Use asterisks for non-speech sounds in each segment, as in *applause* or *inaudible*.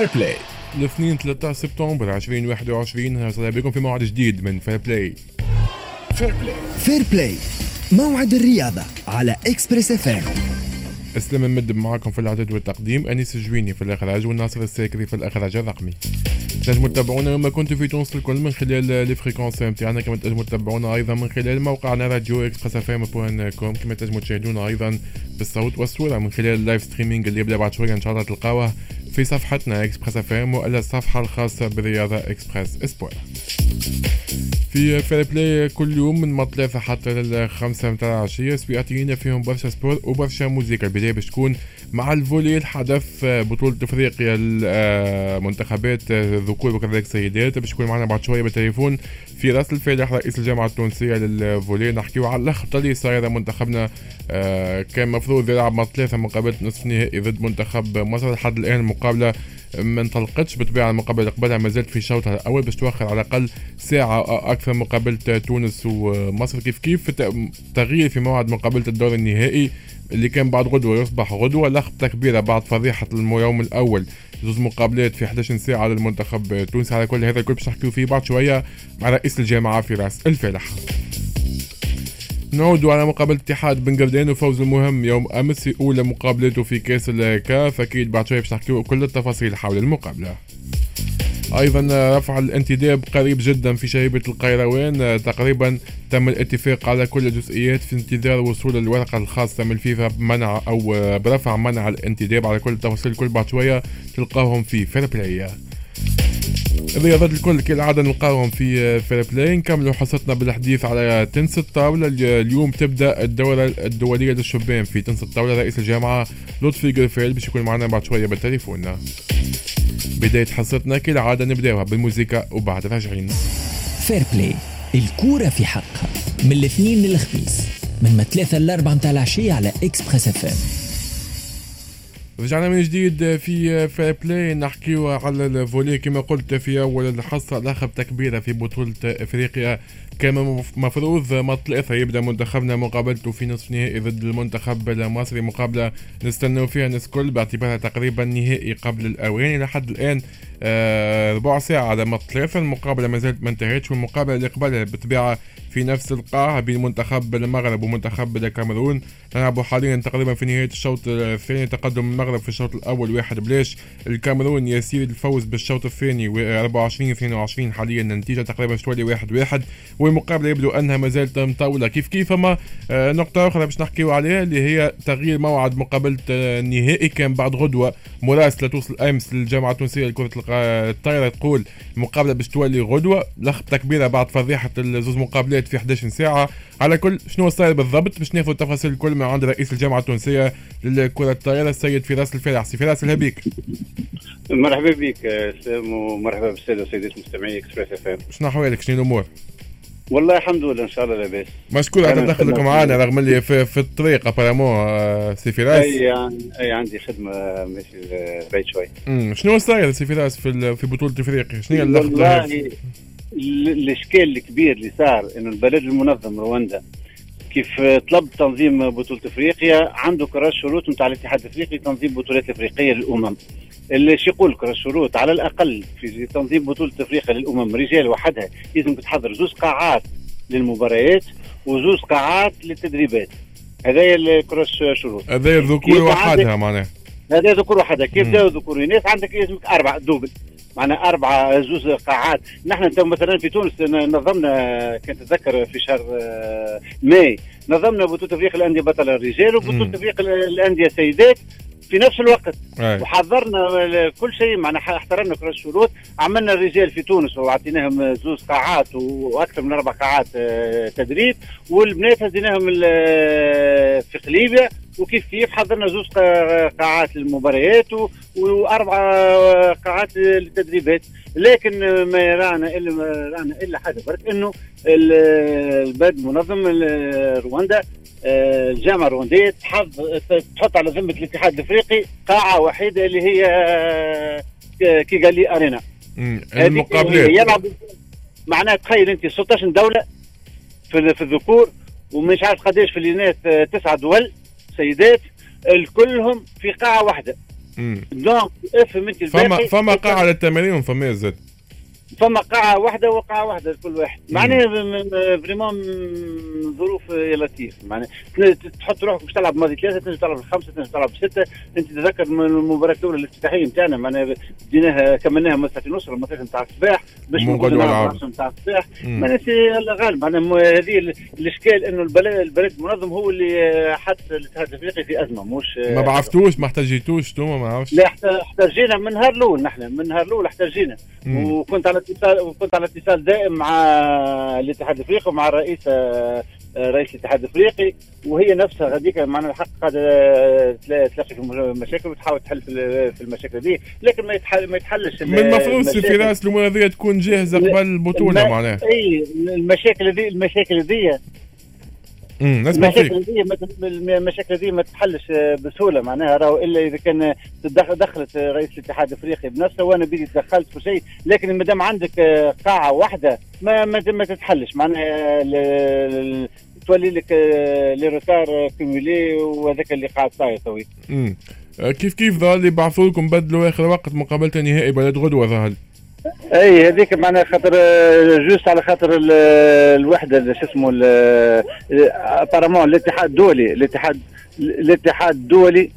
Fair Play الاثنين 13 سبتمبر 2021 أهلا بكم في موعد جديد من Fair Play Fair Play Fair Play موعد الرياضة على Express FM أسلم المدب معاكم في الاعداد والتقديم. أنيس الجويني في الإخراج والناصر الساكري في الإخراج الرقمي. تنجموا تتابعونا لما كنتوا في تونس الكل من خلال les fréquences نتاعنا كما تنجموا تتابعونا أيضا من خلال موقعنا radioexpressfm point com. كما تنجموا تشاهدونا أيضا بالصوت والصورة من خلال ال live streaming اللي يبدأ بعد شوية إن شاء الله تلقاوه. في صفحتنا Express FM والا الصفحة الخاصة بالرياضه Express Sport في Fair Play كل يوم من الثلاثة حتى للخمسة متاع العشية سويعتين فيهم برشا sport وبرشا موسيقى. البداية باش تكون مع ال volley الحدث بطولة إفريقيا المنتخبات ذكور وكذلك سيدات باش تكون معنا بعد شوية بالتليفون فراس الفالح رئيس الجامعة التونسية لل volley. نحكيو على اللخبطة اللي صايرة منتخبنا آه، كان مفروض يلعب مع ثلاثة مقابلة نصف نهائي ضد منتخب مصر. لحد الآن المقابلة ما انطلقتش بالطبيعة المقابلة اللي قبلها ما زالت في شوطها الأول باش توخر على الأقل ساعة أكثر مقابلة تونس ومصر. كيف كيف تغيير في موعد مقابلة الدور النهائي اللي كان بعد غدوة؟ يصبح غدوة لخبطة كبيرة بعد فضيحة اليوم الأول. زوز مقابلات في 11 ساعة للمنتخب التونسي. على كل هذا الكل باش نحكيو فيه بعد شوية مع رئيس الجامعة فراس الفالح نعود على مقابلة اتحاد بن قردان وفوز المهم يوم أمس في أولى مقابلته في كأس الكاف. أكيد بعد شوية باش نحكيو كل التفاصيل حول المقابلة. أيضا رفع الانتداب قريب جدا في شبيبة القيروان. تقريبا تم الاتفاق على كل الجزئيات في انتظار وصول الورقة الخاصة من الفيفا بمنع أو برفع منع الانتداب على كل التفاصيل. كل بعد شوية تلقاهم في Fair Play الرياضات الكل كالعادة نلقاهم في Fair Play نكملوا حصتنا بالحديث على تنس الطاولة. اليوم تبدأ الدورة الدولية للشبان في تنس الطاولة. رئيس الجامعة لطفي جرفيل باش يكون معنا بعد شوية بالتليفون. بداية حصتنا كالعادة نبداوها بالموسيقى وبعد راجعين. Fair Play الكورة في حقها من الاثنين للخميس. من ثلاثة لأربعة متاع العشية على Express FM رجعنا من جديد في Fair Play نحكيو على ال volley كما قلت في أول الحصة لخبطه كبيره في بطولة إفريقيا. كان مفروض مطلع يبدأ منتخبنا مقابلته في نصف نهائي ضد المنتخب المصري مقابله نستناو فيها الناس الكل باعتبارها تقريبا نهائي قبل الاوان إلى حد الآن آه ربع ساعة على مطلع المقابلة ما زالت ما انتهتش والمقابلة اللي قبلها بالطبيعة في نفس القاعة بين منتخب المغرب ومنتخب الكاميرون. نلعب حاليا تقريبا في نهاية الشوط الثاني تقدم المغرب في الشوط الأول واحد بلاش. الكاميرون يسير الفوز بالشوط الثاني 24 22 حاليا النتيجة تقريبا شوية واحد واحد. والمقابلة يبدو أنها ما زالت مطولة كيف كيف أما آه، نقطة أخرى باش نحكيو عليها اللي هي تغيير موعد مقابلة آه، النهائي كان بعد غدوة. مراسلة توصل أمس للجامعة التونسية لكرة الطايرة تقول المقابلة باش تولي غدوة. لخبطة كبيرة بعد فضيحة الزوز مقابلات في 11 ساعة. على كل شنو صاير بالضبط؟ باش ناخذ التفاصيل الكل من عند رئيس الجامعة التونسية للكرة الطائره السيد فراس الفلاح سي فراس الهلا بك. مرحبا بك سلام ومرحبا بالسادة وسيدات مستمعي Express FM. شنو أحوالك؟ شنو الأمور؟ والله الحمد لله إن شاء الله لاباس. مشكور على تدخلك معنا رغم اللي في, في الطريق apparemment آه، سي فراس. أي أي عندي خدمة ماشي بعيد شوي. شنو صاير سي فراس في في بطولة افريقيا شنو هي اللخبطه الإشكال الكبير اللي صار إنه البلد المنظم رواندا كيف طلب تنظيم بطولة إفريقيا عنده كراس شروط نتاع الاتحاد الإفريقي تنظيم بطولات إفريقية للأمم. اللي يقول كراس شروط على الأقل في تنظيم بطولة أفريقيا للأمم رجال وحدها لازم تحضر زوج قاعات للمباريات وزوج قاعات للتدريبات. هذايا الكراس شروط. هذايا الذكور وحدها معناها. هذا ذكور وحدها. كيف جاو ذكور ناس عندك لازمك أربع double معنا أربعة زوز قاعات. نحن مثلا في تونس نظمنا كنت تتذكر في شهر آه، ماي نظمنا بطولة أفريقيا الأندية بطل الرجال وبطولة أفريقيا الأندية سيدات. في نفس الوقت. أي. وحضرنا كل شيء معنا احترمنا كل الشروط عملنا الرجال في تونس وعطيناهم زوز قاعات وأكثر من أربع قاعات آه، تدريب. والبنات هزيناهم في قليبيا وكيف كيف حضرنا زوج قاعات للمباريات وأربع قاعات للتدريبات. لكن ما رانا الا ما رانا إلا حاجة برك إنه البلد المنظم رواندا الجامعة الروانديه تحط على ذمة الاتحاد الأفريقي قاعة وحيدة اللي هي آه، كيغالي أرينا. المقابلات. يلعب معناها تخيل أنت 16 دوله في في الذكور ومش عارف قداش في الإناث آه، تسعة دول سيدات الكلهم في قاعة واحدة. دونك افهم أنت فما فما قاعة للتمارين وفما زاد فما قاعة واحدة وقاعة واحدة لكل واحد. معناها فريمون ظروف لطيف معناها تحط روحك باش تلعب ماضي ثلاثة تنجم تلعب الخمسه تنجم تلعب السته انت تتذكر من المباراة الأولى الافتتاحية نتاعنا معناها بديناها كملناها مساء نصر المساء نتاع الصباح باش نقولوا نتاع الصباح. معناها الله غالب معناها هذه الإشكال إنه البلد البلد المنظم هو اللي حط الاتحاد الأفريقي في أزمة مش ما بعثتوش ما احتاجيتوش أنتم ما عرفتش. لا احتاجينا من نهار الأول نحن من نهار الأول احتاجينا وكنت على اتصال وكنت على اتصال دائم مع الاتحاد الافريقي ومع الرئيس آه، رئيس الاتحاد الافريقي وهي نفسها غاديك معنا الحق قاعدة تلاقي في مشاكل وتحاول تحل في المشاكل دي لكن ما يتحل ما يتحلش من المفروض في راس المواضيع تكون جاهزة قبل البطولة معناها. إي المشاكل دي المشاكل دي المشاكل دي المشاكل دي ما تحلش بسهولة معناها. راهو إلا إذا كان دخلت رئيس الاتحاد الأفريقي بنفسه وأنا بدي تدخلت في شيء لكن ما دام عندك قاعة واحدة ما ما تتحلش. معناها تولي لك les retards cumulés وهذاك اللي قاعد صاير توا كيف كيف ظهر اللي بعثوا لكم بدلوا آخر وقت مقابلة نهائي بلد غدوة ظهر؟ أي هذيك معناها خاطر juste على خاطر الوحدة شو اسمه apparemment الاتحاد الدولي الاتحاد الاتحاد الدولي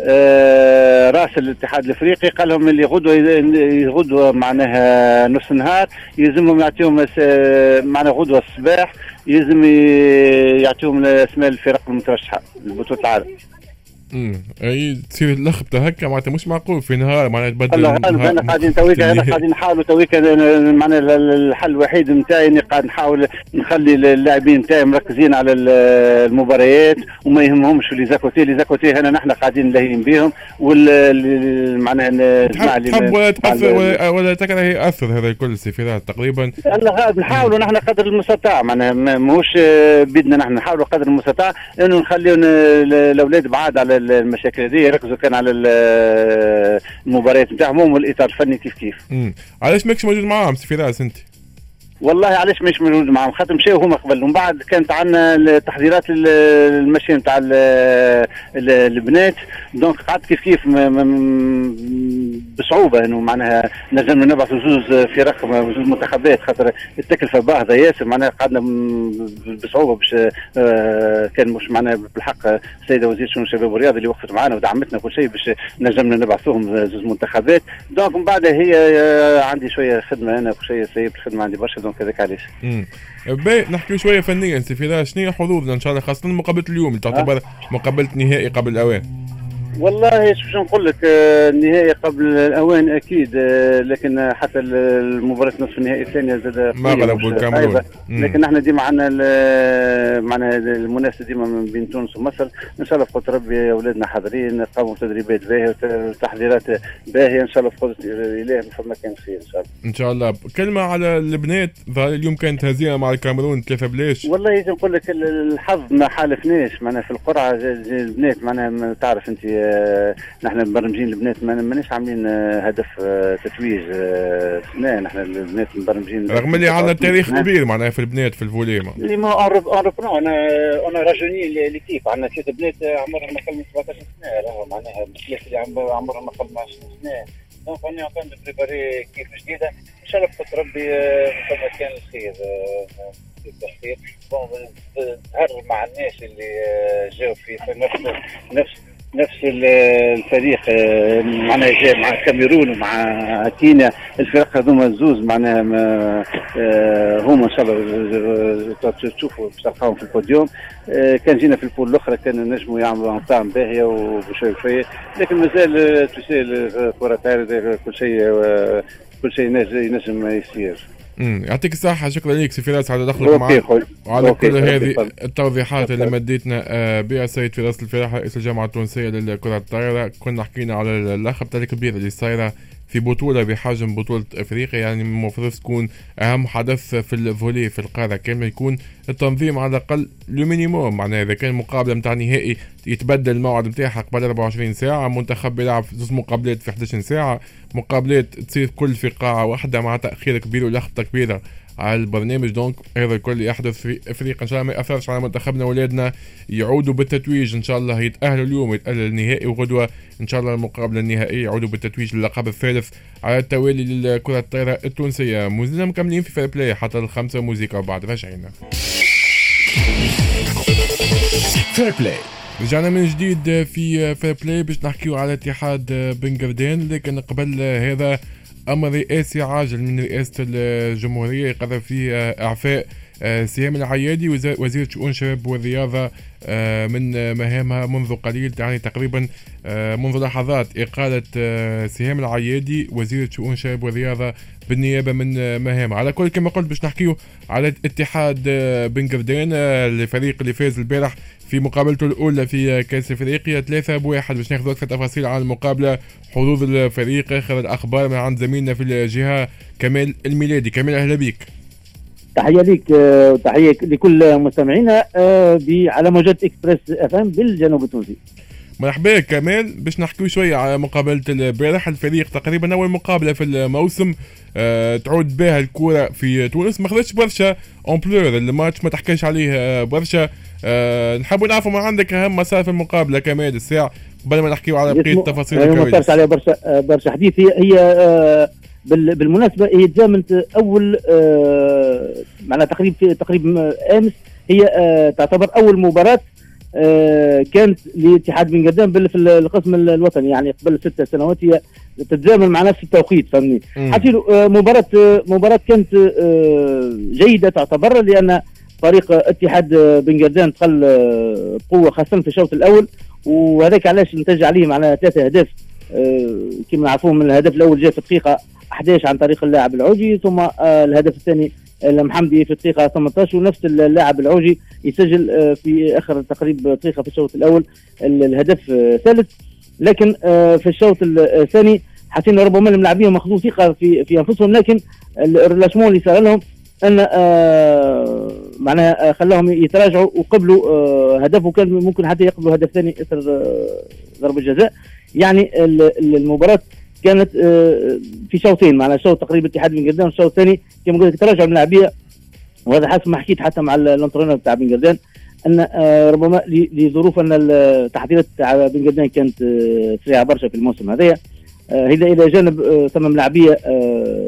آه راس الاتحاد الإفريقي قال لهم اللي غدوه غدوه معناها نص نهار يلزمهم يعطيهم معناها غدوة الصباح يلزم يعطيهم اسماء الفرق المترشحة لبطوله العالم امم أي تصير اللخبطه هكا معناتها مش معقول في نهار معناتها تبدل أنا قاعدين تويك أنا قاعدين نحاولوا تويك معناها الحل الوحيد نتاعي إني قاعد نحاول نخلي اللاعبين نتاعي مركزين على المباريات وما يهمهمش لي زاكوتي لي زاكوتي هنا نحن قاعدين لاهين بهم وال معناها اللي تحب ولا تاثر ولا, ولا تكره يأثر هذا الكل السفيرات تقريبا؟ نحاولوا نحن قدر المستطاع معناها ماهوش بيدنا نحن نحاولوا قدر المستطاع إنه نخليو الأولاد بعاد على المشاكل هذه يركزوا كان على المباريات نتاعهم والإطار الفني كيف كيف. امم علاش ماكش موجود معاهم سي فراس أنت؟ والله علاش مش موجود معاهم؟ خاطر مشاو هما قبل. ومن بعد كانت عندنا التحضيرات المشي نتاع البنات. donc قعدت كيف كيف بصعوبة إنه معناها نجم نبعث زوز فرق زوز منتخبات خاطر التكلفة باهظة. ياسر معناها قعدنا بصعوبة باش آه، كان مش معناها بالحق السيده وزير شؤون الشباب والرياضة اللي وقفت معنا ودعمتنا كل شيء باش نجمنا نبعثوهم زوز منتخبات. donc من بعد هي آه، عندي شوية خدمة أنا كل شيء سيب الخدمه عندي برشا donc هذاك علاش. باهي نحكي شوية فنيا سي فراس شنو هي حظوظنا إن شاء الله خاصة مقابلة اليوم تعتبر مقابلة نهائي قبل الأوان. والله باش نقول لك آه، النهائي قبل الأوان أكيد آه، لكن حتى المباراة نصف النهائي الثانية زاد ما غلبوا لكن إحنا ديما عندنا معنا المنافسة ديما من بين تونس ومصر. إن شاء الله بقدر ربي أولادنا حاضرين قاموا تدريبات باهية وتحضيرات باهية. إن شاء الله بقدره الاله فما كان خير إن شاء الله. إن شاء الله. كلمة على البنات ظهر اليوم كانت هزيمة مع الكاميرون ثلاثة بلاش والله نقول لك الحظ ما حالفناش. معناها في القرعة البنات معناها تعرف أنت نحن مبرمجين البنات ماناش عاملين آه، هدف آه، تتويج لا نحن البنات مبرمجين رغم اللي عندنا تاريخ كبير معناها في البنات في ال volley اللي mais on a on a rajeuni l'équipe عندنا ثلاث بنات عمرهم أقل من 17 سنة. راهو معناها الثلاث اللي عمرهم أقل من 20 سنة. donc أنا كنت préparer équipe جديده ان شاء الله بقدر ربي فما كان الخير التحقيق ظهر مع الناس اللي جاوا في نفس نفس نفس الفريق آه، معناها جاء مع الكاميرون ومع كينيا. الفرق هذوما الزوز معناها آه، هما ان شاء الله تشوفوا تلقاهم في البوديوم. آه، كان جينا في ال poule الأخرى كان نجموا يعملوا entame باهيه وبشوي بشوي. لكن مازال تسال كره كل شيء كل شيء ينجم يصير يعطيك الصحة شكرا لك سي فراس على تدخلك معنا. وعلى كل هذه التوضيحات اللي مديتنا آه، بها سيد فراس الفلاح رئيس الجامعة التونسية للكرة الطائرة كنا حكينا على اللخبطة الكبيرة اللي صايرة في بطولة بحجم بطولة أفريقيا يعني المفروض تكون أهم حدث في ال volley في القارة كاملة يكون التنظيم على الأقل le minimum معناها إذا كان مقابلة نتاع نهائي يتبدل الموعد نتاعها قبل 24 ساعة منتخب يلعب زوج مقابلات في 11 ساعة. مقابلات تصير كل في قاعة واحدة مع تأخير كبير ولخبطة كبيرة. على البرنامج. donc هذا الكل يحدث في أفريقيا. إن شاء الله ما ياثرش على منتخبنا ولادنا يعودوا بالتتويج. إن شاء الله يتأهلوا اليوم يتاهلوا النهائي وغدوة. إن شاء الله المقابله النهائيه يعودوا بالتتويج للقب الثالث على التوالي للكرة الطايرة التونسية. مازلنا مكملين في Fair Play حتى الخمسة. موزيكا وبعد رجعنا Fair Play رجعنا من جديد في Fair Play باش نحكيو على اتحاد بن قردان لكن قبل هذا أمر رئاسي عاجل من رئاسه الجمهورية يقرر فيه أعفاء. سهام العيادي وزير شؤون الشباب والرياضة من مهامها منذ قليل يعني تقريبا منذ لحظات. إقالة سهام العيادي وزير شؤون الشباب والرياضة بالنيابة من مهامها. على كل كما قلت باش نحكيو على اتحاد بن قردان الفريق اللي فاز البارح في مقابلته الأولى في كأس إفريقيا ثلاثة بواحد باش ناخذ أكثر تفاصيل عن المقابلة حظوظ الفريق آخر الأخبار من عند زميلنا في الجهة كمال الميلادي. كمال أهلا بك تحية لك وتحيه آه، لكل مستمعينا آه، على موجات Express FM بالجنوب التونسي. مرحبا كمال. باش نحكيو شوية على مقابلة البارح. الفريق تقريبا أول مقابلة في الموسم أه تعود بها الكرة في تونس. ما خذتش برشا ampleur ال match ما تحكيش عليه آه، برشا. أه نحبوا نعرفوا ما عندك أهم مسار في المقابلة كمال الساعة قبل ما نحكيو على بقية التفاصيل ما عليها برشا برشا حديث. هي, هي بالمناسبة هي تزامنت أول آه معناها تقريبا تقريبا أمس هي آه تعتبر أول مباراة آه كانت لاتحاد بن قدام في القسم الوطني يعني قبل ست سنوات هي تتزامن مع نفس التوقيت فهمني؟ حتى مباراة مباراة كانت جيدة تعتبر لأن فريق اتحاد بن قردان دخل بقوه خاصة في الشوط الأول وهذاك علاش نتج عليه معناها ثلاثة أهداف كما نعرفوهم الهدف الأول جاء في الدقيقة 11 عن طريق اللاعب العوجي ثم آه، الهدف الثاني المحمدي في الدقيقة 18 ونفس اللاعب العوجي يسجل آه، في آخر تقريبا دقيقة في الشوط الأول الهدف الثالث لكن في الشوط الثاني حسينا ربما اللاعبين ماخذوا ثقة في في أنفسهم لكن الريلاشمون اللي صار لهم أن آه معناها خلاهم يتراجعوا وقبلوا آه هدف وكان ممكن حتى يقبلوا هدف ثاني إثر آه ضربة جزاء. يعني المباراة كانت آه، في شوطين معناها شوط تقريبا اتحاد بن قردان والشوط الثاني كما قلت تراجع من اللاعبية. وهذا حسب ما حكيت حتى مع الانترونر بتاع بن قردان أن آه، ربما لظروف أن التحضيرات تاع بن قردان كانت آه، سريعه برشا في الموسم هذايا هذا إلى جانب ثم ملاعبيه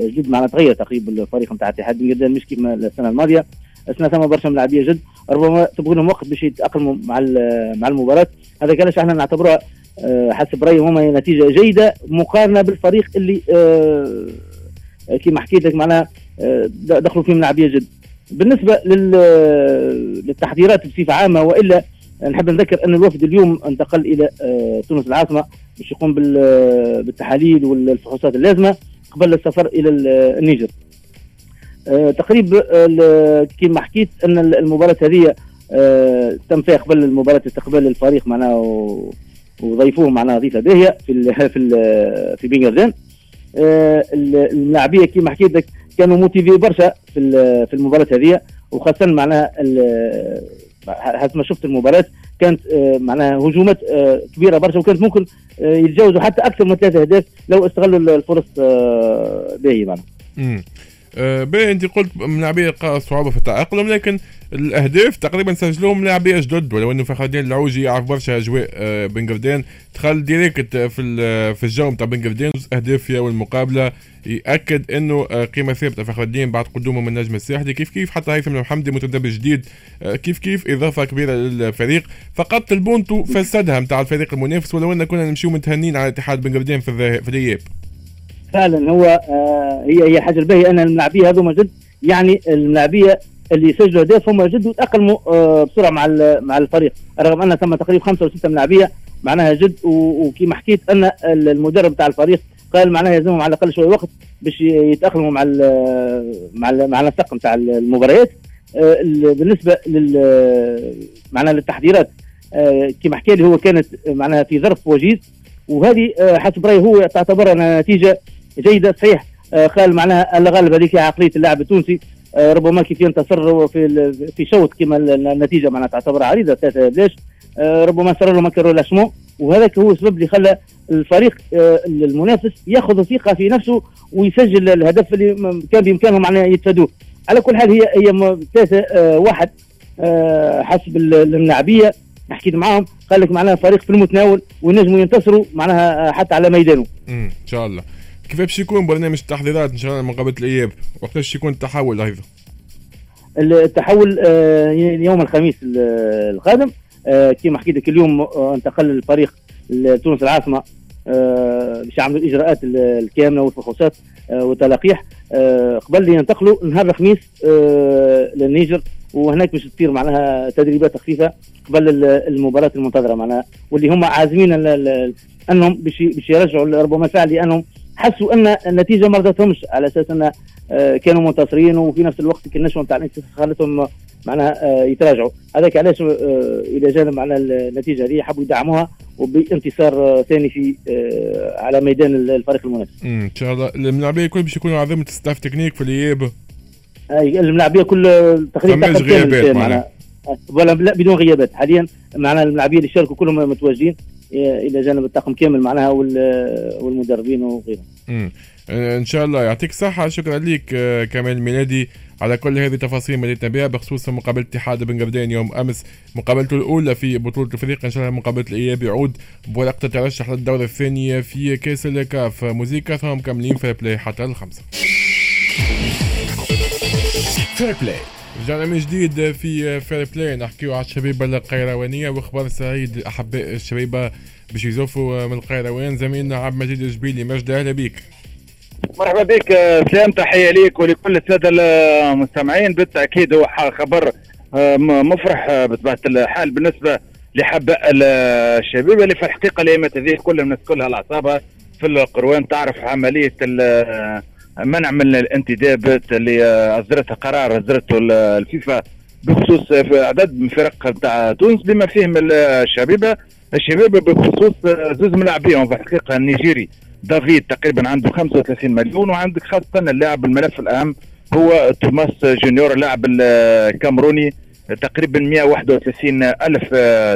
جد معنا تغير تقريبا الفريق نتاع اتحاد بن قردان مش كما السنة الماضية. السنة ثم برشا ملاعبية جد. ربما تبغى لهم وقت باش يتأقلموا مع مع المباراة. هذا علاش إحنا نعتبرها آه، حسب رأيي هما نتيجة جيدة مقارنة بالفريق اللي آه، كما حكيت لك معناها آه، دخلوا فيه من جد بالنسبة للتحضيرات بصفة عامة وإلا نحب نذكر أن الوفد اليوم انتقل إلى تونس العاصمة باش يقوم بالتحاليل والفحوصات اللازمة قبل السفر إلى النيجر. تقريبا كما حكيت أن المباراة هذه تم فيها قبل المباراة استقبال الفريق معناه وضيفوه معناها ضيفة باهية في ال *laughs* في ال في بنغردان آه اللاعبية كما حكيت لك كانوا موتيفي برشا في في المباراة هذه وخاصة معناها حسب ما شفت المباراة كانت آه معناها هجومات آه كبيرة برشا وكانت ممكن يتجاوزوا حتى أكثر من ثلاثة أهداف لو استغلوا الفرص باهية معناها. آه، باهي أنت قلت ملاعبية صعوبه في التاقلم لكن الأهداف تقريبا سجلوهم لاعبيه جدد ولو إنه فخر الدين العوجي يعرف برشا أجواء آه، بن قردان دخل ديريكت في في الجو نتاع بن قردان أهداف في أول مقابلة يأكد إنه آه، قيمة ثابتة فخر الدين بعد قدومه من النجم الساحلي. كيف كيف؟ حتى هيثم المحمدي متدرب جديد كيف كيف؟ إضافة كبيرة للفريق. فقط البونتو فسدها نتاع الفريق المنافس ولو إن كنا نمشيو متهنين على اتحاد بن قردان في الإياب. فعلا هو آه هي هي حاجة الباهيه أن الملاعبية هذوما جد يعني الملاعبية اللي سجلوا اهداف هم جد وتاقلموا آه بسرعة مع مع الفريق. رغم أن ثم تقريبا خمسة أو سته ملاعبيه معناها جد وكما حكيت أن المدرب تاع الفريق قال معناها يلزمهم على الأقل شوية وقت باش يتأقلموا مع ال مع ال مع النسق نتاع المباريات. آه بالنسبة لل معناها للتحضيرات آه كما حكى لي هو كانت معناها في ظرف وجيز. وهذه حسب رايي هو تعتبرها نتيجة جيدة صحيح. قال معناها الغالب هذيك عقلية اللاعب التونسي. ربما كيف ينتصر في في شوط كما النتيجة معناها تعتبر عريضة ثلاثة بلاش آه، ربما صار له مكر لاشمون وهذاك هو السبب اللي خلى الفريق المنافس ياخذ ثقة في نفسه ويسجل الهدف اللي كان بإمكانهم معناها يتفادوه. على كل حال هي هي ثلاثة آه واحد آه حسب الملاعبيه حكيت معاهم قال لك معناها فريق في المتناول وينجموا ينتصروا معناها حتى على ميدانه. إن شاء الله. كيف باش يكون برنامج التحضيرات إن شاء الله مقابله الاياب وقتاش يكون التحول أيضا؟ التحول آه، يوم الخميس القادم. آه، كما حكيت لك اليوم آه، انتقل الفريق لتونس العاصمة باش يعملوا الاجراءات الكاملة والفحوصات والتلقيح قبل ينتقلوا نهار الخميس للنيجر. وهناك باش تصير معناها تدريبات خفيفة قبل المباراة المنتظرة معناها واللي هم عازمين أنهم باش يرجعوا ربما ساعه لانهم حسوا أن النتيجة ما رضتهمش. على أساس أن آه، كانوا منتصرين وفي نفس الوقت النشوه نتاع خلتهم معناها آه، يتراجعوا. هذاك علاش آه، إلى جانب معناها النتيجة هذه حبوا يدعموها وبانتصار ثاني في على ميدان الفريق المنافس. إن شاء الله. الملاعبية الكل باش يكونوا عظيم staff technique في الإياب. أي الملاعبية كل تقريبا غيابات معناها. ولا لا بدون غيابات. حاليا معناها الملاعبية اللي شاركوا كلهم متواجدين. إلى جانب الطاقم كامل معناها والمدربين وغيرهم. امم إن شاء الله. يعطيك الصحة. شكرا لك آه، كمال الميلادي على كل هذه التفاصيل اللي بها بخصوص مقابلة اتحاد بن قردان يوم أمس مقابلته الأولى في بطولة الفريق. إن شاء الله مقابلة الإياب يعود. بورقة الترشح للدورة الثانية في كأس الكاف. موزيكا ثم مكملين Fair Play حتى الخمسة. Fair Play رجعنا من جديد في Fair Play نحكيو على الشبيبة القيروانية وإخبار سعيد. أحباء الشبيبة باش يزوفوا من القيروان. زميلنا عبد المجيد الجبيلي مجد أهلا بك مرحبا بك سلام تحية ليك ولكل السادة المستمعين. بالتأكيد هو خبر آه، مفرح بطبيعة الحال بالنسبة لحباء الشبيبة. اللي في الحقيقة الأيامات هذه كل الناس كلها الأعصاب في القروان تعرف عملية منع من الانتدابات اللي اصدرتها قرار أصدرته الفيفا بخصوص عدد من فرق تاع تونس بما فيهم الشبيبه الشبيبه بخصوص زوز ملاعبين في الحقيقة النيجيري دافيد تقريبا عنده 35 مليون وعندك خاصة اللاعب الملف الأهم هو توماس جونيور اللاعب الكامروني تقريبا 131 ألف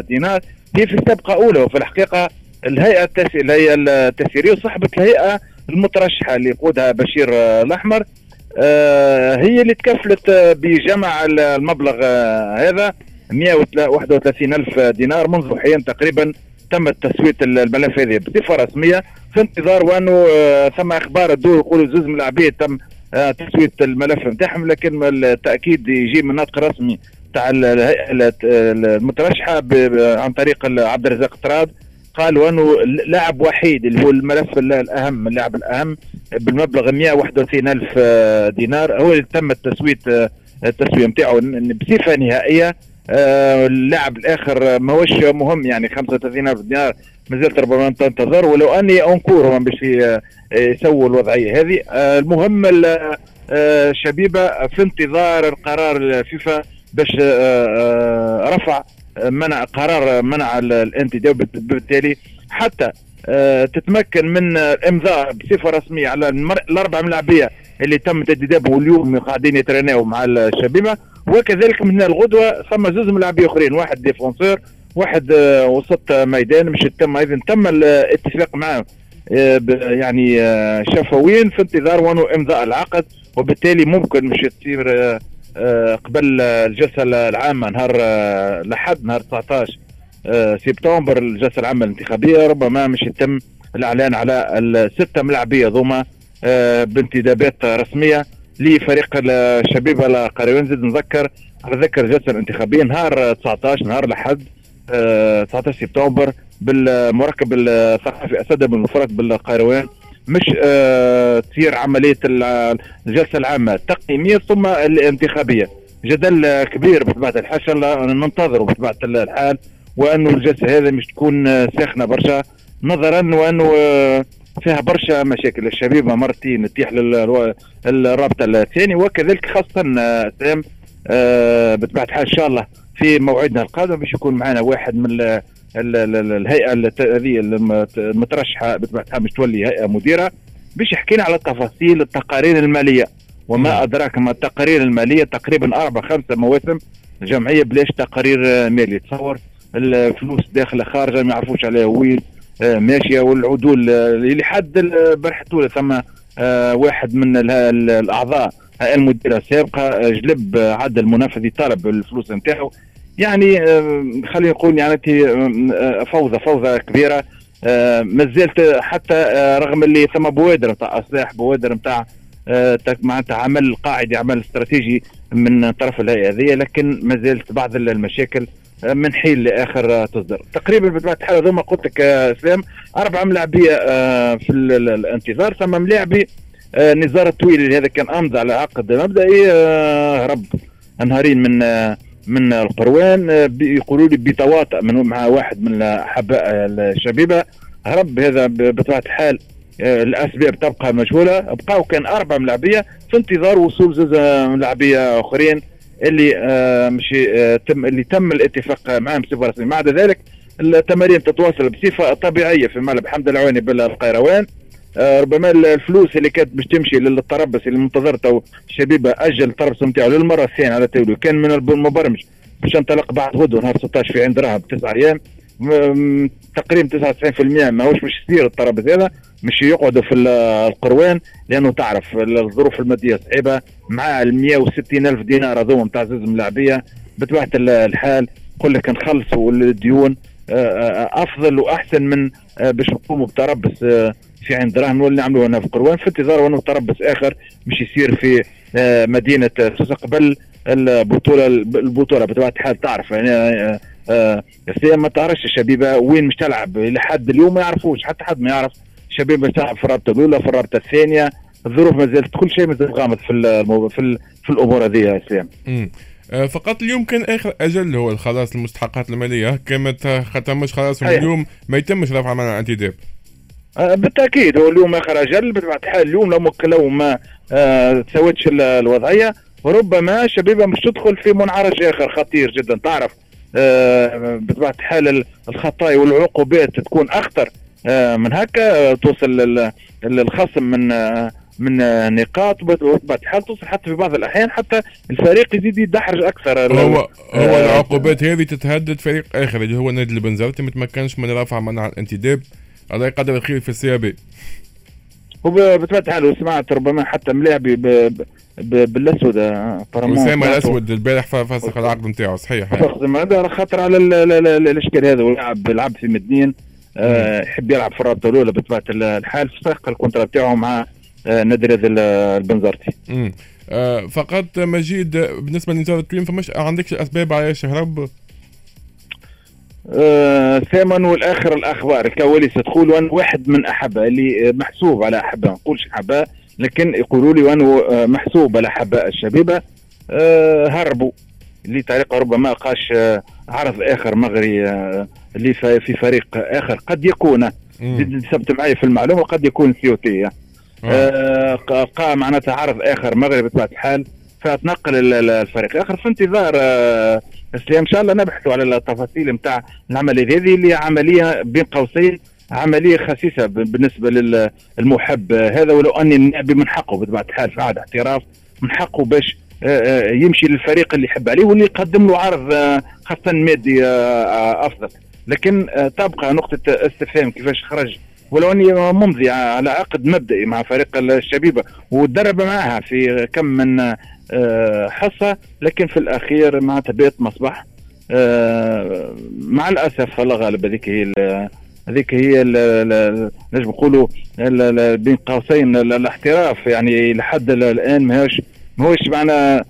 دينار. هي في سابقه اولى وفي الحقيقة الهيئة التسييريه وصاحبه الهيئة المترشحة اللي يقودها بشير الأحمر آه، هي اللي تكفلت بجمع المبلغ هذا 131 ألف دينار منذ حين تقريبا تم تسويه الملف هذه. بصفة رسمية في انتظار وانه آه، ثم أخبار الدور يقولوا زوز من العبيد تم آه، تسوية الملف نتاعهم لكن التأكيد يجي من نطق رسمي تاع المترشحة عن طريق عبد الرزاق طراد. قالوا انه لاعب وحيد اللي هو الملف الأهم اللاعب الأهم بالمبلغ 131 ألف آه، دينار. هو اللي تم التسوية التسويه نتاعو بصفة نهائية اللاعب الآخر ماهوش مهم يعني 35 ألف دينار. مازلت ربما تنتظر ولو أني انكور باش يسووا الوضعية هذه. آه، المهم الشبيبه آه، في انتظار القرار الفيفا باش آه، رفع منع قرار منع الانتداب بالتالي حتى تتمكن من الامضاء بصفة رسمية على الأربع ملاعبية اللي تم تدريبهم اليوم قاعدين يتريناو مع الشبيبة. وكذلك من الغدوة ثم زوز ملاعبيه أخرين واحد ديفونسور واحد آه، وسط ميدان. مش تم أيضا تم الاتفاق معه آه، يعني آه، شفويا في انتظار وانه امضاء العقد وبالتالي ممكن مش تصير قبل الجلسة العامة نهار لحد نهار 19 سبتمبر الجلسة العامة الانتخابية. ربما مش يتم الإعلان على الستة ملاعبية ذوما بانتدابات رسمية لفريق الشبيبه القرويين زيد نذكر على ذكر الجلسة الانتخابية نهار 19 نهار لحد 19 آه، سبتمبر بالمركب الثقافي أسد بن مفرد بالقيروان مش آه تصير عملية الجلسة العامة التقييمية ثم الانتخابية. جدل كبير بطبيعه الحال ننتظر بطبيعه الحال وأنه الجلسة هذه مش تكون ساخنة برشا. نظرا وأنه آه، فيها برشا مشاكل. الشبيبه مرتين تتيح للرابطه الثاني وكذلك خاصة آه، بطبيعه الحال إن شاء الله في موعدنا القادم باش يكون معنا واحد من الهيئة هذه المترشحة بطبيعتها مش تولي هيئة مديرة باش يحكينا على تفاصيل التقارير المالية. وما نعم. أدراك ما التقارير المالية تقريبا أربع خمسه مواسم الجمعيه بلاش تقارير مالية. تصور الفلوس داخلة خارجة ما يعرفوش عليها وين آه، ماشية والعدول اللي حد البارحه ثم آه، واحد من الأعضاء المديرة السابقة جلب عدد المنفذي طالب الفلوس نتاعو. يعني خلينا نقول يعني فوضى فوضى كبيرة. ما زلت حتى رغم اللي ثم بوادر نتاع أصلاح بوادر نتاع معناتها عمل قاعدي عمل استراتيجي من طرف الهيئة هذه لكن ما زالت بعض المشاكل من حين لآخر تصدر. تقريبا بطبيعه الحال هذوما قلت لك اسلام اربعه ملاعبية في الانتظار ثم ملاعبي نزار الطويل هذا كان أمضى على عقد مبدئي هرب نهارين من من القروان يقولوا لي بتواطؤ من مع واحد من الشبيبة. هرب هذا بطبيعة الحال الأسباب تبقى مجهولة. بقاو كان أربع ملاعبيه في انتظار وصول زوز ملاعبيه آخرين اللي آه آه تم اللي تم الاتفاق معهم بصفة رسمية. مع ذلك التمارين تتواصل بصفة طبيعية في ملعب حمد العواني بالقيروان. آه ربما الفلوس اللي كانت باش تمشي للتربص اللي منتظرته الشبيبه أجل التربص نتاعو للمرة الثانية على التوالي كان من المبرمج باش ينطلق بعد غدوة نهار 16 في عين دراهم بتسع أيام. تقريبا 99% ماهوش باش يصير الترابط هذا مش يقعدوا في القروان لأنه تعرف الظروف المادية صعيبة مع ال 160 ألف دينار هذوما نتاع زوز ملاعبيه بطبيعة الحال يقول لك نخلصوا الديون. أفضل وأحسن من باش نقوموا بتربص في عين دراهم نولي نعملوه هنا في قروان في انتظار انه تربص آخر مش يصير في مدينة سوسه قبل البطولة البطولة بطبيعة الحال تعرف يعني آه ما تعرفش الشبيبة وين مش تلعب لحد اليوم ما يعرفوش حتى حد ما يعرف الشبيبة تلعب في الرابطه الأولى في الرابطة الثانية الظروف ما زالت كل شيء ما زال غامض في المو... في, ال... في الأمور هذه يا اسلام. آه فقط اليوم كان آخر أجل هو خلاص المستحقات المالية كانت ختمش خلاص اليوم ما يتمش رفع منع الانتداب. آه بالتأكيد هو اليوم آخر أجل بطبيعه الحال اليوم لو لو ما آه تسوتش الوضعية. ربما شبيبة مش تدخل في منعرج آخر خطير جدا. تعرف آه بطبيعه الحال الخطايا والعقوبات تكون أخطر آه من هكا توصل الخصم من من نقاط. وبطبيعه الحال توصل حتى في بعض الأحيان حتى الفريق يزيد يدحرج أكثر. هو هو آه العقوبات هذه تتهدد فريق آخر اللي هو نادي البنزرتي ما تمكنش من رفع منع الانتداب. الله يقدر الخير في السيابي وبطبيعه الحال سمعت ربما حتى ملاعبي بالأسود اسامه الأسود البارح فسخ العقد نتاعو صحيح هذا خاطر على الاشكال هذا. ويلعب يلعب في مدنين يحب يلعب في الرابطة الأولى بطبيعة الحال. فسخ ال contrat نتاعو مع نادي البنزرتي. آه فقط مجيد بالنسبة لنزار التوين فمش عندكش أسباب علاش هرب؟ آه ثمن والآخر الأخبار. كواليس تقول واحد من احبه اللي محسوب على احبه ما نقولش احبه لكن يقولوا لي وانه محسوب على أحباء الشبيبة هربوا. لطريقه ربما قاش عرض آخر مغري اللي في فريق آخر. قد يكون ثبت معي في المعلومة قد يكون سيوتي قام معناتها عرض آخر مغربي بطبيعة الحال فتنقل الفريق. الآخر في انتظار إن شاء الله نبحثوا على التفاصيل نتاع العملية. هذه اللي عملية بين قوسين عملية خسيسة بالنسبة للمحب. هذا ولو أني النعبي من حقه بطبيعة الحال في عهد احتراف من حقه باش يمشي للفريق اللي يحب عليه واللي يقدم له عرض خاصة مادي أفضل. لكن تبقى نقطة استفهام كيفاش خرج. ولو أني ممضي على عقد مبدئي مع فريق الشبيبة وتدرب معها في كم من حصة لكن في الأخير معناتها بيت مصباح. مع الأسف الله غالب هذيك هي هذيك هي نجم نقولوا بين قوسين الاحتراف. يعني لحد الآن ماهوش ماهوش معنا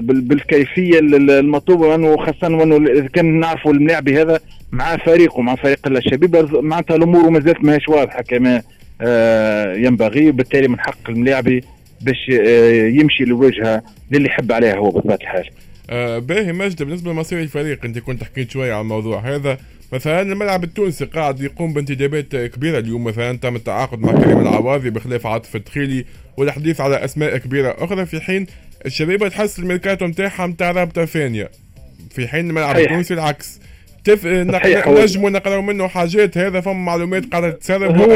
بالكيفية المطلوبة وانه خاصه وانه إذا كان نعرفوا الملاعبي هذا مع فريقه مع فريق الشبيبه معناتها الأمور ما زالت ماهيش واضحة كما ينبغي. وبالتالي من حق الملاعبي باش يمشي لوجهه للي يحب عليها هو بطبيعة الحال. آه باهي مجد بالنسبة لمصير الفريق أنت كنت حكيت شوية عن الموضوع هذا. مثلا الملعب التونسي قاعد يقوم بانتدابات كبيرة اليوم مثلا تم التعاقد مع كريم العواضي بخلاف عاطف التخيلي والحديث على أسماء كبيرة أخرى. في حين الشبيبه تحس الميركاتو نتاعها نتاع رابطة ثانية في حين الملعب التونسي العكس. تف... نجموا نقراو منه حاجات هذا فما معلومات قاعدة تتسرب هو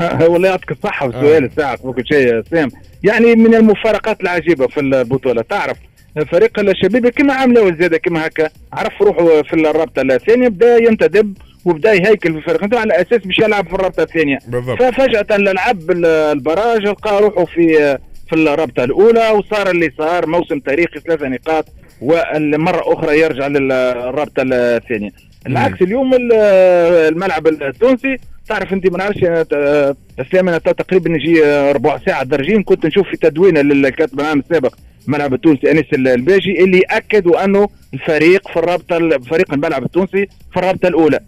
هو الله يعطيك الصحة والسؤال آه. ساعه فوق شيء سام. يعني من المفارقات العجيبة في البطولة تعرف فريق الشبيبة كما عملوا زياده كما هكا عرف روحه في الرابطة الثانية بدأ ينتدب وبدأ يهيكل في الفريق على أساس باش يلعب في الرابطة الثانية. ففجأة لعب البراج لقى روحه في في الرابطة الأولى وصار اللي صار موسم تاريخي ثلاثة نقاط والمرة أخرى يرجع للرابطة الثانية. العكس اليوم الملعب التونسي تعرف أنت ما نعرفش اسلام أنا تقريبا نجي ربع ساعة درجين كنت نشوف في تدوينه للكاتب العام السابق الملعب التونسي انيس الباجي اللي اكدوا أنه الفريق في الرابطة فريق الملعب التونسي في الرابطة الأولى.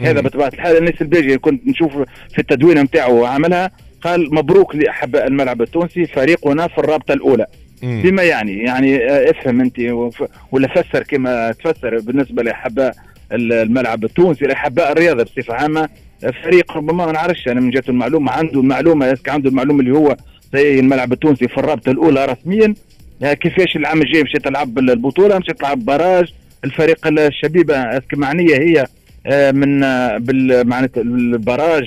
هذا بطبيعة الحال انيس الباجي كنت نشوف في التدوينه نتاعو عملها. قال مبروك لاحباء الملعب التونسي فريقنا في الرابطة الأولى. بما يعني يعني افهم انت ولا فسر كما تفسر بالنسبة لاحباء الملعب التونسي لاحباء الرياضة بصفة عامة. فريق ربما ما نعرفش أنا من جهة المعلومة عنده المعلومة عنده المعلومة اللي هو زي الملعب التونسي في الرابطة الأولى رسميا. كيفاش العام الجاي مش تلعب البطوله مش تلعب براج الفريق الشبيبة معنية هي آه، من آه، معناتها البراج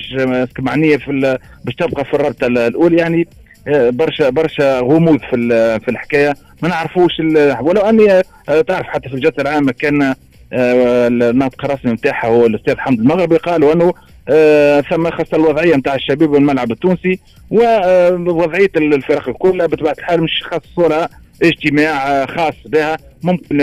معنية في باش تبقى في الرابطة الأولى يعني آه، برشا برشا غموض في في الحكاية. ما نعرفوش ولو أني تعرف حتى في الجلسه العامه كان الناطق الرسمي نتاعها هو الأستاذ حمد المغربي قالوا أنه ثم خاصة الوضعية نتاع الشباب والملعب التونسي ووضعيه الفرق الكل بطبيعة الحال مش خاص صورة اجتماع خاص بها ممكن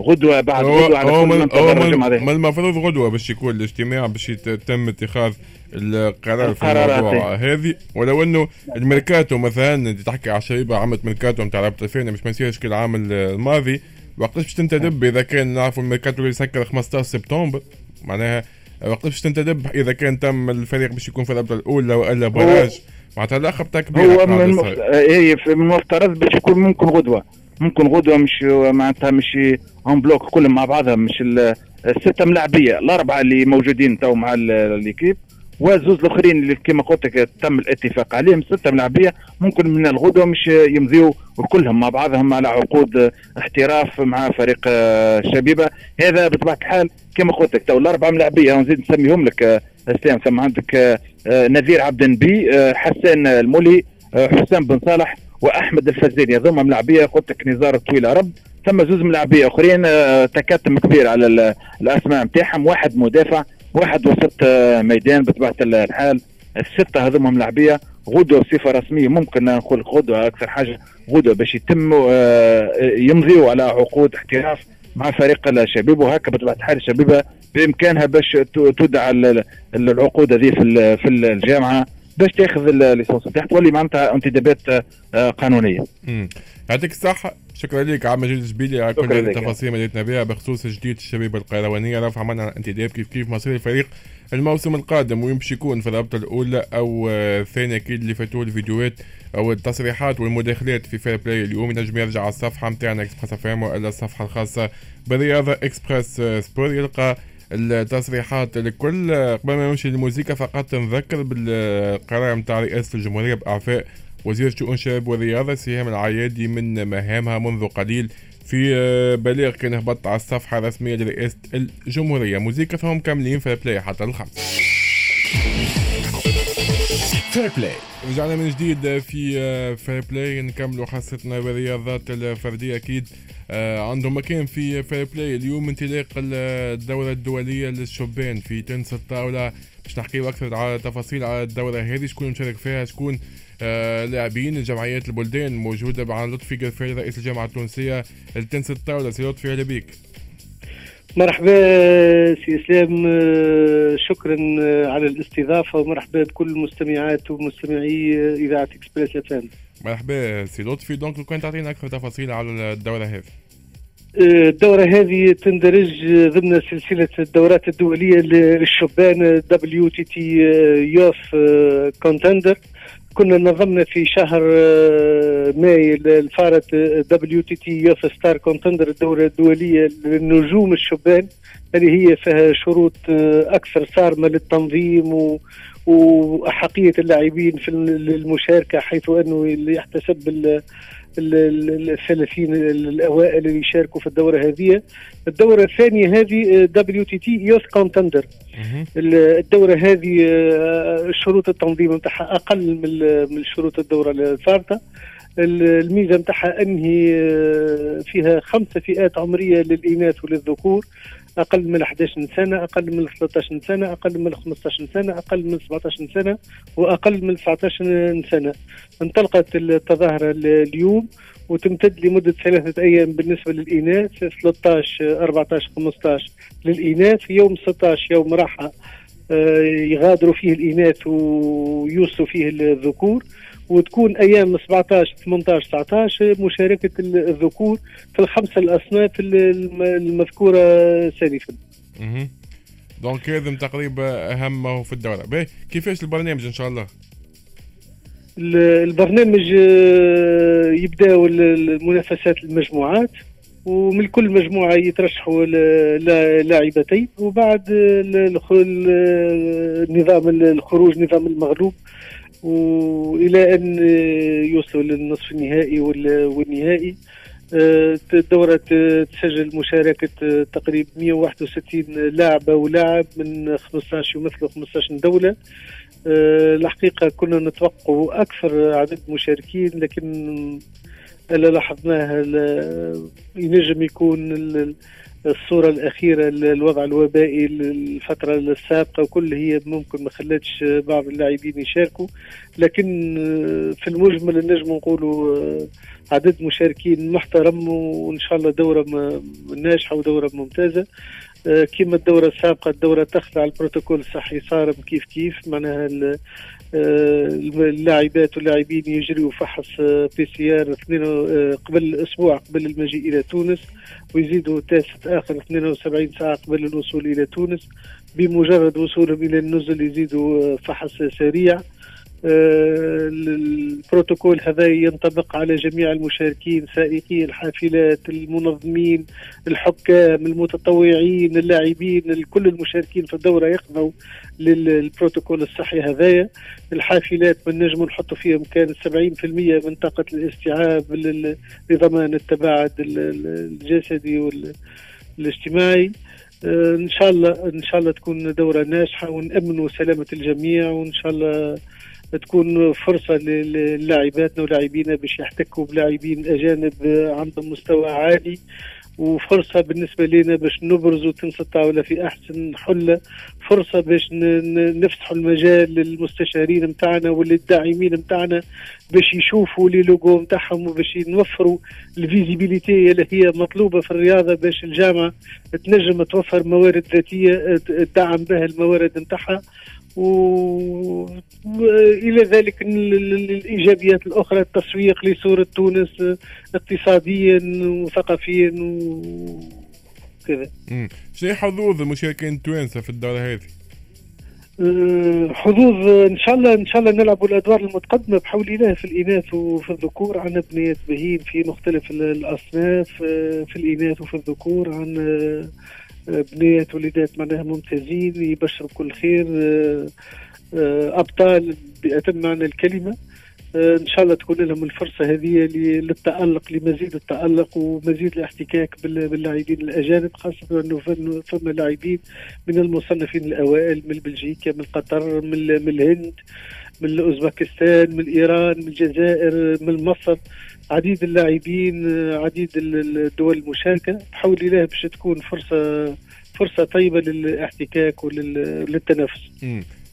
غدوة بعد غدوة على كل من تدرج ما المفروض غدوة باش يكون الاجتماع باش يتم اتخاذ القرار في الموضوع هذه. ولو أنه الميركاتو مثلا أنت تحكي على شريبه عملت ميركاتو نتاع لعبه الفينا مش ما يصيرش كالعام الماضي. وقتاش باش تنتدب؟ إذا كان نعرفوا الميركاتو اللي يسكر 15 سبتمبر معناها وقتاش باش تنتدب؟ إذا كان تم الفريق باش يكون في الرابطة الأولى وإلا براج معناتها اللقب تاع كبير هو من من المفترض باش يكون ممكن غدوة. ممكن غدوة مش معناتها مش اون بلوك كلهم مع بعضها مش السته ملاعبية الأربعة اللي موجودين تو مع ال équipe والزوز الأخرين اللي كما قلت لك تم الاتفاق عليهم سته ملاعبية ممكن من الغدوه مش يمضيوا كلهم مع بعضهم على عقود احتراف مع فريق الشبيبه هذا بطبيعة الحال كما قلت لك تو الأربعة ملاعبية نزيد نسميهم لك اسلام ثم عندك نذير عبد النبي حسان المولي حسام بن صالح وأحمد الفزاني هذوما ملاعبية قلت لك نزار التوين هرب. ثم زوز ملاعبيه أخرين آه، تكتم كبير على الأسماء نتاعهم واحد مدافع واحد وسط آه، ميدان بطبيعة الحال. الستة هذوما ملاعبيه غدوة بصفة رسمية. ممكن نقول غدوة أكثر حاجة. غدوة باش يتموا آه، يمضيوا على عقود احتراف مع فريق الشباب. وهكا بطبيعة الحال الشبيبه بإمكانها باش تودع العقود هذه في الجامعة. باش تاخذ الليسونس نتاعك تولي معناتها انتدابات آه، قانونية. يعطيك الصحة. شكرا لك عم مجيد الجبيلي. على كل التفاصيل اللي مديتنا بها بخصوص جديد الشبيبة القيروانية. رفع عملنا انتداب كيف كيف مصير الفريق الموسم القادم باش يكون في الرابطه الأولى أو الثانية أكيد اللي فاتوا الفيديوهات أو التصريحات والمداخلات في Fair Play اليوم. ينجم يرجع على الصفحة نتاعنا Express FM والا الصفحة الخاصة بالرياضة Express Sport يلقى التصريحات الكل قبل ما نمشي للموسيقى فقط نذكر بالقرار نتاع رئاسة الجمهورية بإعفاء وزير شؤون الشباب والرياضة سهام العيادي من مهامها منذ قليل في بلاغ كان هبط على الصفحة الرسمية لرئاسة الجمهورية. موسيقى ثم مكملين Fair Play حتى الخمس. Fair Play رجعنا من جديد في Fair Play نكملوا حصتنا بالرياضات الفردية أكيد. آه، عندهم مكان في Fair Play اليوم انطلاق الدورة الدولية للشبان في تنس الطاولة. باش نحكيو أكثر على تفاصيل على الدورة هذه شكون مشارك فيها؟ شكون آه لاعبين الجمعيات البلدان موجودة مع لطفي قرفيل رئيس الجامعة التونسية لتنس الطاولة. سي لطفي أهلا بك مرحبا سي إسلام. آه، شكرا آه، على الاستضافة ومرحبا بكل المستمعات ومستمعي إذاعة Express F مرحبا سي لطفي donc لو كان تعطينا أكثر تفاصيل على الدورة هذه. الدورة هذه تندرج ضمن سلسلة الدورات الدولية للشبان WTT Youth Contender كنا نظمنا في شهر ماي الفارط WTT Youth Star Contender الدورة الدولية للنجوم الشبان. اللي هي فيها شروط أكثر صارمة للتنظيم و وأحقية اللاعبين في المشاركة حيث أنه يحتسب الثلاثين الأوائل اللي يشاركوا في الدورة هذه. الدورة الثانية هذه WTT Youth Contender الدورة هذه آه، شروط التنظيم نتاعها أقل من شروط الدورة الفارطة. الميزة نتاعها أنهي آه، فيها خمسة فئات عمرية للاناث وللذكور. أقل من 11 سنة أقل من 13 سنة أقل من 15 سنة أقل من 17 سنة وأقل من 19 سنة. انطلقت التظاهرة اليوم وتمتد لمدة ثلاثة أيام بالنسبة للإناث 13 14 15 للإناث يوم 16 يوم راحة آه، يغادروا فيه الإناث ويوصلوا فيه الذكور. وتكون أيام 17 18 19 مشاركة الذكور في الخمسة الأصناف المذكورة سالفا. donc لازم تقريبا اهم في الدورة باهي كيفاش البرنامج إن شاء الله؟ البرنامج آه، يبداو المنافسات المجموعات ومن كل مجموعة يترشحوا لاعبتين وبعد نظام الخروج نظام المغلوب وإلى أن يوصلوا للنصف النهائي والنهائي آه، الدورة تسجل مشاركة تقريبا 161 لاعبة ولاعب من 15 يمثلوا 15 دولة. آه، الحقيقة كنا نتوقع أكثر عدد مشاركين لكن اللي لاحظناه ينجم يكون الصورة الأخيرة الوضع الوبائي الفترة السابقة وكل هي ممكن ما خلتش بعض اللاعبين يشاركوا. لكن في المجمل نجم نقولوا عدد مشاركين محترم وإن شاء الله دورة ناجحة ودورة ممتازة. كما الدورة السابقة الدورة تخضع البروتوكول الصحي صارم كيف كيف معناها اللاعبات واللاعبين يجريوا فحص PCR قبل أسبوع قبل المجيء إلى تونس ويزيدوا test آخر 72 ساعة قبل الوصول إلى تونس. بمجرد وصولهم إلى النزل يزيدوا فحص سريع. آه، البروتوكول هذا ينطبق على جميع المشاركين سائقي الحافلات المنظمين الحكام المتطوعين اللاعبين كل المشاركين في الدورة يخضعوا للبروتوكول الصحي هذايا. الحافلات من نجم نحط فيهم كانت 70% من طاقة الاستيعاب لضمان التباعد الجسدي والاجتماعي آه، إن شاء الله إن شاء الله تكون دورة ناجحة ونأمنوا سلامة الجميع وإن شاء الله تكون فرصة للاعباتنا ولاعبينا باش يحتكوا بلاعبين أجانب عندهم مستوى عالي وفرصة بالنسبة لنا باش نبرزوا تنس الطاولة في أحسن حلة فرصة باش نفتحوا المجال للمستشارين متاعنا وللداعمين متاعنا باش يشوفوا les logos متاعهم وباش نوفروا ال visibilité اللي هي مطلوبة في الرياضة باش الجامعة تنجم توفر موارد ذاتية تدعم بها الموارد متاعها. والى ذلك الإيجابيات الأخرى التسويق لصورة تونس اقتصاديا وثقافيا وكذا. شنو حظوظ المشاركين التوانسة في الدورة هذه؟ أه، حظوظ إن شاء الله إن شاء الله نلعبوا الأدوار المتقدمة بحول الله في الإناث وفي الذكور عندنا بنيات بهين في مختلف الأصناف أه، في الإناث وفي الذكور عندنا بنات وليدات معناها ممتازين يبشروا بكل خير آه، آه، أبطال بأتم معنى الكلمة. آه، إن شاء الله تكون لهم الفرصة هذه للتألق لمزيد التألق ومزيد الاحتكاك باللاعبين الأجانب خاصة إنه فما لاعبين من المصنفين الأوائل من بلجيكا من قطر من, الهند من اوزبكستان من ايران من الجزائر من مصر. عديد اللاعبين عديد الدول المشاركة. بحول الله باش تكون فرصة فرصة طيبة للاحتكاك وللتنافس.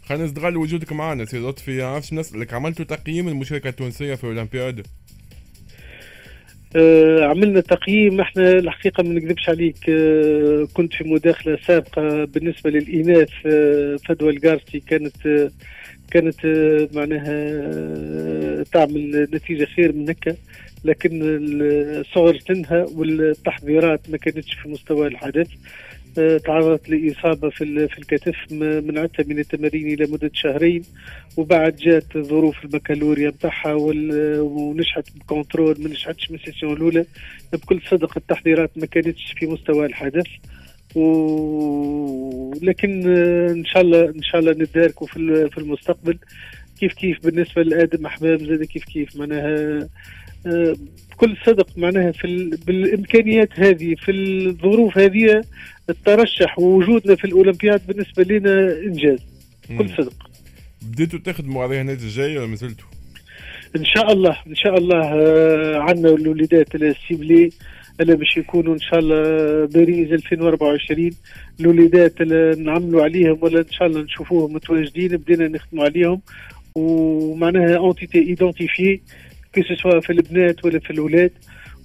خلينا نستغل وجودك معنا سي لطفي عرفت نسألك عملتوا تقييم المشاركة التونسية في الأولمبياد؟ آه عملنا تقييم. إحنا الحقيقة ما نكذبش عليك آه كنت في مداخلة سابقة بالنسبة للاناث آه فدوى الجارتي كانت آه كانت آه معناها آه تعمل نتيجة خير من هكا. لكن صغر سنها والتحضيرات ما كانتش في مستوى الحدث. آه، تعرضت لإصابة في في الكتف منعتها من التمارين إلى مدة شهرين وبعد جات ظروف البكالوريا نتاعها ونجحت ب contrôle ما نجحتش من ال session الأولى. بكل صدق التحضيرات ما كانتش في مستوى الحدث. ولكن آه، إن شاء الله إن شاء الله نتداركوا في المستقبل. كيف كيف بالنسبة لآدم احباب زاد كيف كيف؟ معناها بكل صدق معناها في بالإمكانيات هذه في الظروف هذه الترشح ووجودنا في الأولمبياد بالنسبة لنا إنجاز. بكل صدق. بديتوا تخدموا عليها النادي الجاي ولا ما زلتوا؟ إن شاء الله إن شاء الله آه، عندنا الوليدات ال ciblés اللي باش يكونوا إن شاء الله باريس 2024 الوليدات اللي نعملوا عليهم ولا إن شاء الله نشوفوهم متواجدين بدينا نخدموا عليهم. ومعناها ont été identifiés que ce soit في البنات ولا في الاولاد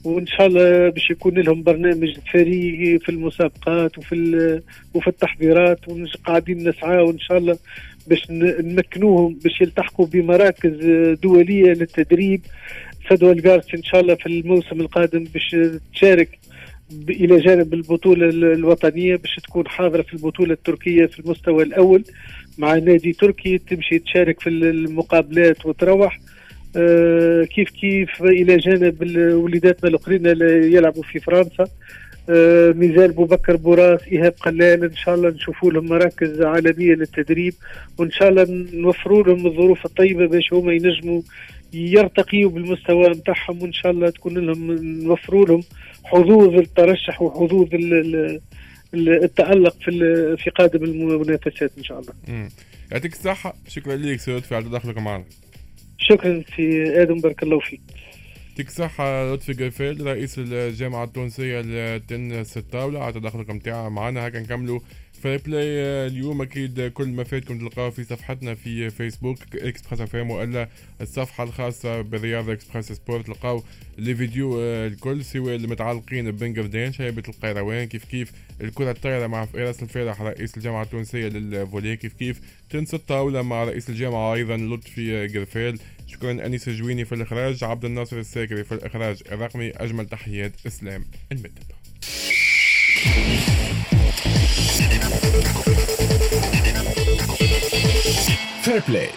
وإن شاء الله باش يكون لهم برنامج فريق في المسابقات وفي وفي التحضيرات وقاعدين نسعى وإن شاء الله باش نمكنوهم باش يلتحقوا بمراكز دولية للتدريب. فدوى الجارس إن شاء الله في الموسم القادم باش تشارك إلى جانب البطولة الوطنية باش تكون حاضرة في البطولة التركية في المستوى الأول مع نادي تركي تمشي تشارك في المقابلات وتروح. آه، كيف كيف إلى جانب وليداتنا الأخرين يلعبوا في فرنسا آه، ميزال بوبكر بوراس إيهاب قلال إن شاء الله نشوفوا لهم مراكز عالمية للتدريب وإن شاء الله نوفروا لهم الظروف الطيبة باش هما ينجموا يرتقيوا بالمستوى نتاعهم وإن شاء الله تكون لهم نوفروا لهم حظوظ الترشح وحظوظ التألق في في قادم المنافسات إن شاء الله. يعطيك الصحة شكرا لك سيد في على تدخلك معنا. شكرا سي آدم بارك الله فيك. يعطيك الصحة لطفي قفيل رئيس الجامعة التونسية للتنس الطاولة على تدخلكم معنا هكا نكملوا Fair Play اليوم أكيد كل ما فاتكم تلقاو في صفحتنا في فيسبوك Express FM وإلا الصفحة الخاصة بالرياضه Express Sport. تلقاو les vidéos الكل سواء المتعلقين ببنجردين شبيبة القيروان كيف كيف الكرة الطايرة مع فراس الفارح رئيس الجامعة التونسية لل volley كيف كيف تنس الطاولة مع رئيس الجامعة أيضا لطفي قرفيل. شكرا أنيس جويني في الإخراج عبد الناصر الساكري في الإخراج الرقمي أجمل تحيات إسلام المدب Fairplay.